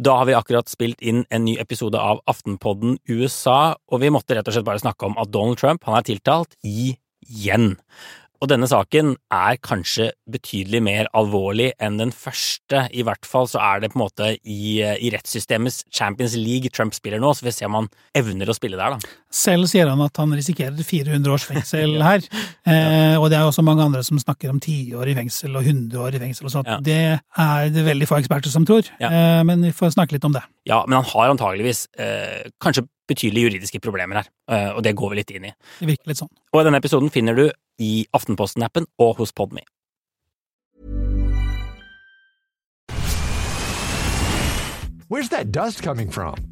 Da har vi akkurat spilt inn en ny episode av Aftenpodden USA, og vi måtte rett og slett bare snakke om at Donald Trump han er tiltalt igjen. Og denne saken er kanskje betydelig mer alvorlig enn den første. I hvert fall så er det på en måte i, i rettssystemets Champions League Trump spiller nå, så vi får se om han evner å spille der, da. Selv sier han at han risikerer 400 års fengsel her. eh, og det er også mange andre som snakker om 10 år i fengsel og 100 år i fengsel og sånt. Ja. Det er det veldig få eksperter som tror, Ja. eh, men vi får snakke litt om det. Ja, men han har antageligvis eh, kanskje betydelige juridiske problemer her, eh, og det går vi litt inn i. Det virker litt sånn. Og denne episoden finner du i Aftenposten-appen og hos Podme. Where's that dust coming from?